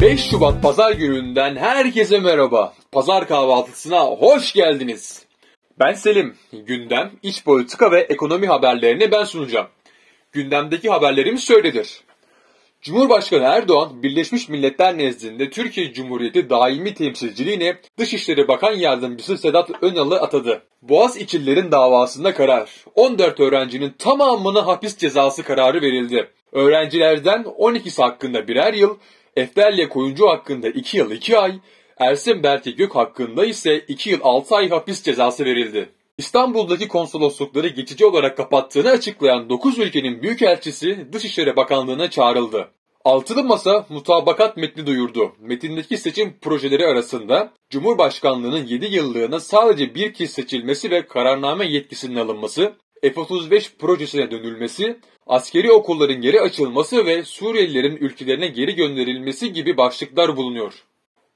5 Şubat Pazar gününden herkese merhaba. Pazar kahvaltısına hoş geldiniz. Ben Selim. Gündem, iç politika ve ekonomi haberlerini ben sunacağım. Gündemdeki haberlerimiz şöyledir. Cumhurbaşkanı Erdoğan, Birleşmiş Milletler nezdinde Türkiye Cumhuriyeti daimi temsilciliğine Dışişleri Bakan Yardımcısı Sedat Önal'ı atadı. Boğaz İçililerin davasında karar. 14 öğrencinin tamamına hapis cezası kararı verildi. Öğrencilerden 12'si hakkında birer yıl, Eftelya Koyuncu hakkında 2 yıl 2 ay, Ersin Berke Gök hakkında ise 2 yıl 6 ay hapis cezası verildi. İstanbul'daki konsoloslukları geçici olarak kapattığını açıklayan 9 ülkenin büyükelçisi Dışişleri Bakanlığı'na çağrıldı. Altılı Masa mutabakat metni duyurdu. Metindeki seçim projeleri arasında Cumhurbaşkanlığının 7 yıllığına sadece bir kez seçilmesi ve kararname yetkisinin alınması, F-35 projesine dönülmesi, askeri okulların geri açılması ve Suriyelilerin ülkelerine geri gönderilmesi gibi başlıklar bulunuyor.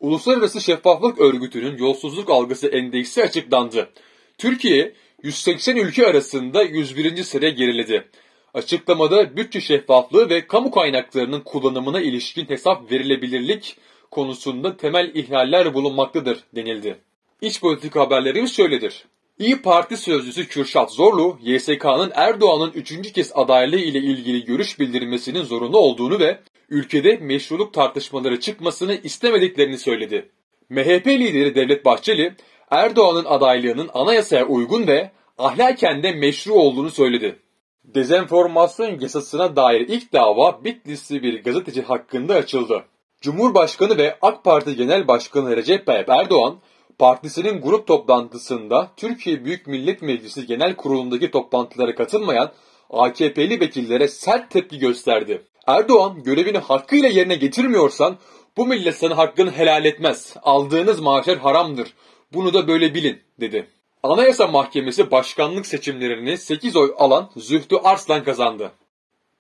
Uluslararası Şeffaflık Örgütü'nün yolsuzluk algısı endeksi açıklandı. Türkiye 180 ülke arasında 101. sıraya geriledi. Açıklamada bütçe şeffaflığı ve kamu kaynaklarının kullanımına ilişkin hesap verilebilirlik konusunda temel ihlaller bulunmaktadır denildi. İç politika haberlerimiz şöyledir. İyi Parti sözcüsü Kürşat Zorlu, YSK'nın Erdoğan'ın üçüncü kez adaylığı ile ilgili görüş bildirmesinin zorunlu olduğunu ve ülkede meşruluk tartışmaları çıkmasını istemediklerini söyledi. MHP lideri Devlet Bahçeli, Erdoğan'ın adaylığının anayasaya uygun ve ahlaken de meşru olduğunu söyledi. Dezenformasyon yasasına dair ilk dava Bitlisli bir gazeteci hakkında açıldı. Cumhurbaşkanı ve AK Parti Genel Başkanı Recep Tayyip Erdoğan, partisinin grup toplantısında Türkiye Büyük Millet Meclisi Genel Kurulu'ndaki toplantılara katılmayan AKP'li vekillere sert tepki gösterdi. Erdoğan görevini hakkıyla yerine getirmiyorsan bu millet sana hakkını helal etmez. Aldığınız maaşlar haramdır. Bunu da böyle bilin dedi. Anayasa Mahkemesi başkanlık seçimlerini 8 oy alan Zühtü Arslan kazandı.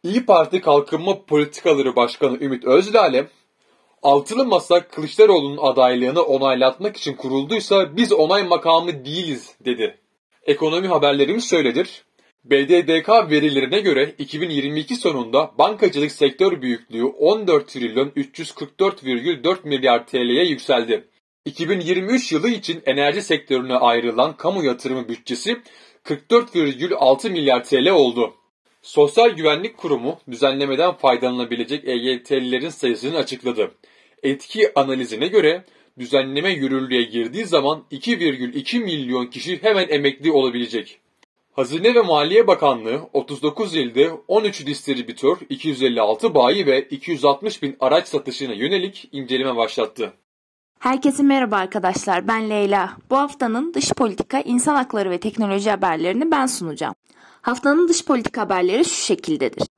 İyi Parti Kalkınma Politikaları Başkanı Ümit Özdağ'le Altılı Masa Kılıçdaroğlu'nun adaylığını onaylatmak için kurulduysa biz onay makamı değiliz dedi. Ekonomi haberlerimiz söyledir. BDDK verilerine göre 2022 sonunda bankacılık sektör büyüklüğü 14 trilyon 344,4 milyar TL'ye yükseldi. 2023 yılı için enerji sektörüne ayrılan kamu yatırımı bütçesi 44,6 milyar TL oldu. Sosyal Güvenlik Kurumu düzenlemeden faydalanabilecek EYT'lilerin sayısını açıkladı. Etki analizine göre düzenleme yürürlüğe girdiği zaman 2,2 milyon kişi hemen emekli olabilecek. Hazine ve Maliye Bakanlığı 39 ilde 13 distribütör, 256 bayi ve 260 bin araç satışına yönelik inceleme başlattı. Herkese merhaba arkadaşlar ben Leyla. Bu haftanın dış politika, insan hakları ve teknoloji haberlerini ben sunacağım. Haftanın dış politika haberleri şu şekildedir.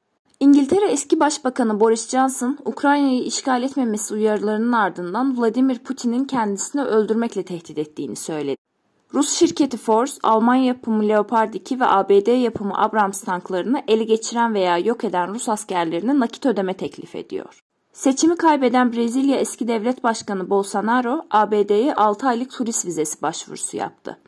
İngiltere eski başbakanı Boris Johnson, Ukrayna'yı işgal etmemesi uyarılarının ardından Vladimir Putin'in kendisini öldürmekle tehdit ettiğini söyledi. Rus şirketi Force, Alman yapımı Leopard 2 ve ABD yapımı Abrams tanklarını ele geçiren veya yok eden Rus askerlerine nakit ödeme teklif ediyor. Seçimi kaybeden Brezilya eski devlet başkanı Bolsonaro, ABD'ye 6 aylık turist vizesi başvurusu yaptı.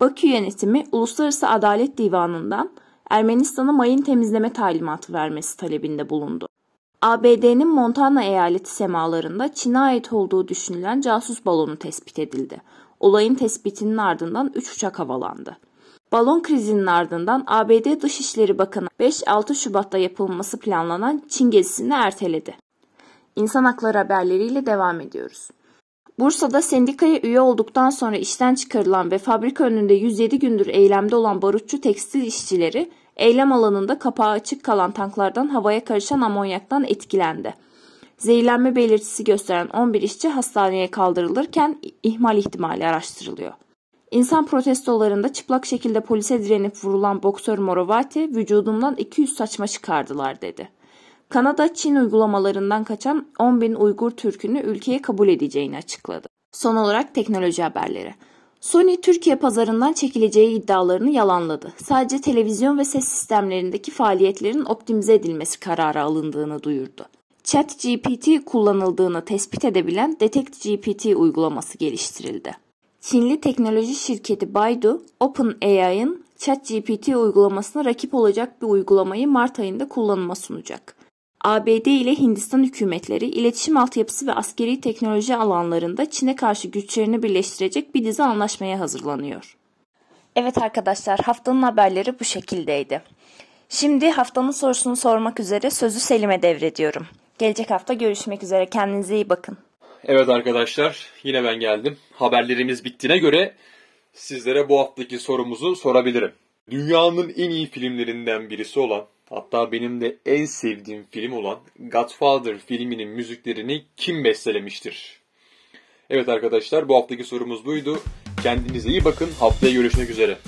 Bakü yönetimi Uluslararası Adalet Divanı'ndan Ermenistan'a mayın temizleme talimatı vermesi talebinde bulundu. ABD'nin Montana eyaleti semalarında Çin'e ait olduğu düşünülen casus balonu tespit edildi. Olayın tespitinin ardından 3 uçak havalandı. Balon krizinin ardından ABD Dışişleri Bakanı 5-6 Şubat'ta yapılması planlanan Çin gezisini erteledi. İnsan hakları haberleriyle devam ediyoruz. Bursa'da sendikaya üye olduktan sonra işten çıkarılan ve fabrika önünde 107 gündür eylemde olan barutçu tekstil işçileri eylem alanında kapağı açık kalan tanklardan havaya karışan amonyaktan etkilendi. Zehirlenme belirtisi gösteren 11 işçi hastaneye kaldırılırken ihmal ihtimali araştırılıyor. İnsan protestolarında çıplak şekilde polise direnip vurulan boksör Morovati vücudumdan 200 saçma çıkardılar dedi. Kanada Çin uygulamalarından kaçan 10 bin Uygur Türk'ünü ülkeye kabul edeceğini açıkladı. Son olarak teknoloji haberleri. Sony Türkiye pazarından çekileceği iddialarını yalanladı. Sadece televizyon ve ses sistemlerindeki faaliyetlerin optimize edilmesi kararı alındığını duyurdu. ChatGPT kullanıldığını tespit edebilen DetectGPT uygulaması geliştirildi. Çinli teknoloji şirketi Baidu, OpenAI'ın ChatGPT uygulamasına rakip olacak bir uygulamayı Mart ayında kullanıma sunacak. ABD ile Hindistan hükümetleri iletişim altyapısı ve askeri teknoloji alanlarında Çin'e karşı güçlerini birleştirecek bir dizi anlaşmaya hazırlanıyor. Evet arkadaşlar haftanın haberleri bu şekildeydi. Şimdi haftanın sorusunu sormak üzere sözü Selim'e devrediyorum. Gelecek hafta görüşmek üzere kendinize iyi bakın. Evet arkadaşlar yine ben geldim. Haberlerimiz bittiğine göre sizlere bu haftaki sorumuzu sorabilirim. Dünyanın en iyi filmlerinden birisi olan hatta benim de en sevdiğim film olan Godfather filminin müziklerini kim bestelemiştir? Evet arkadaşlar bu haftaki sorumuz buydu. Kendinize iyi bakın. Haftaya görüşmek üzere.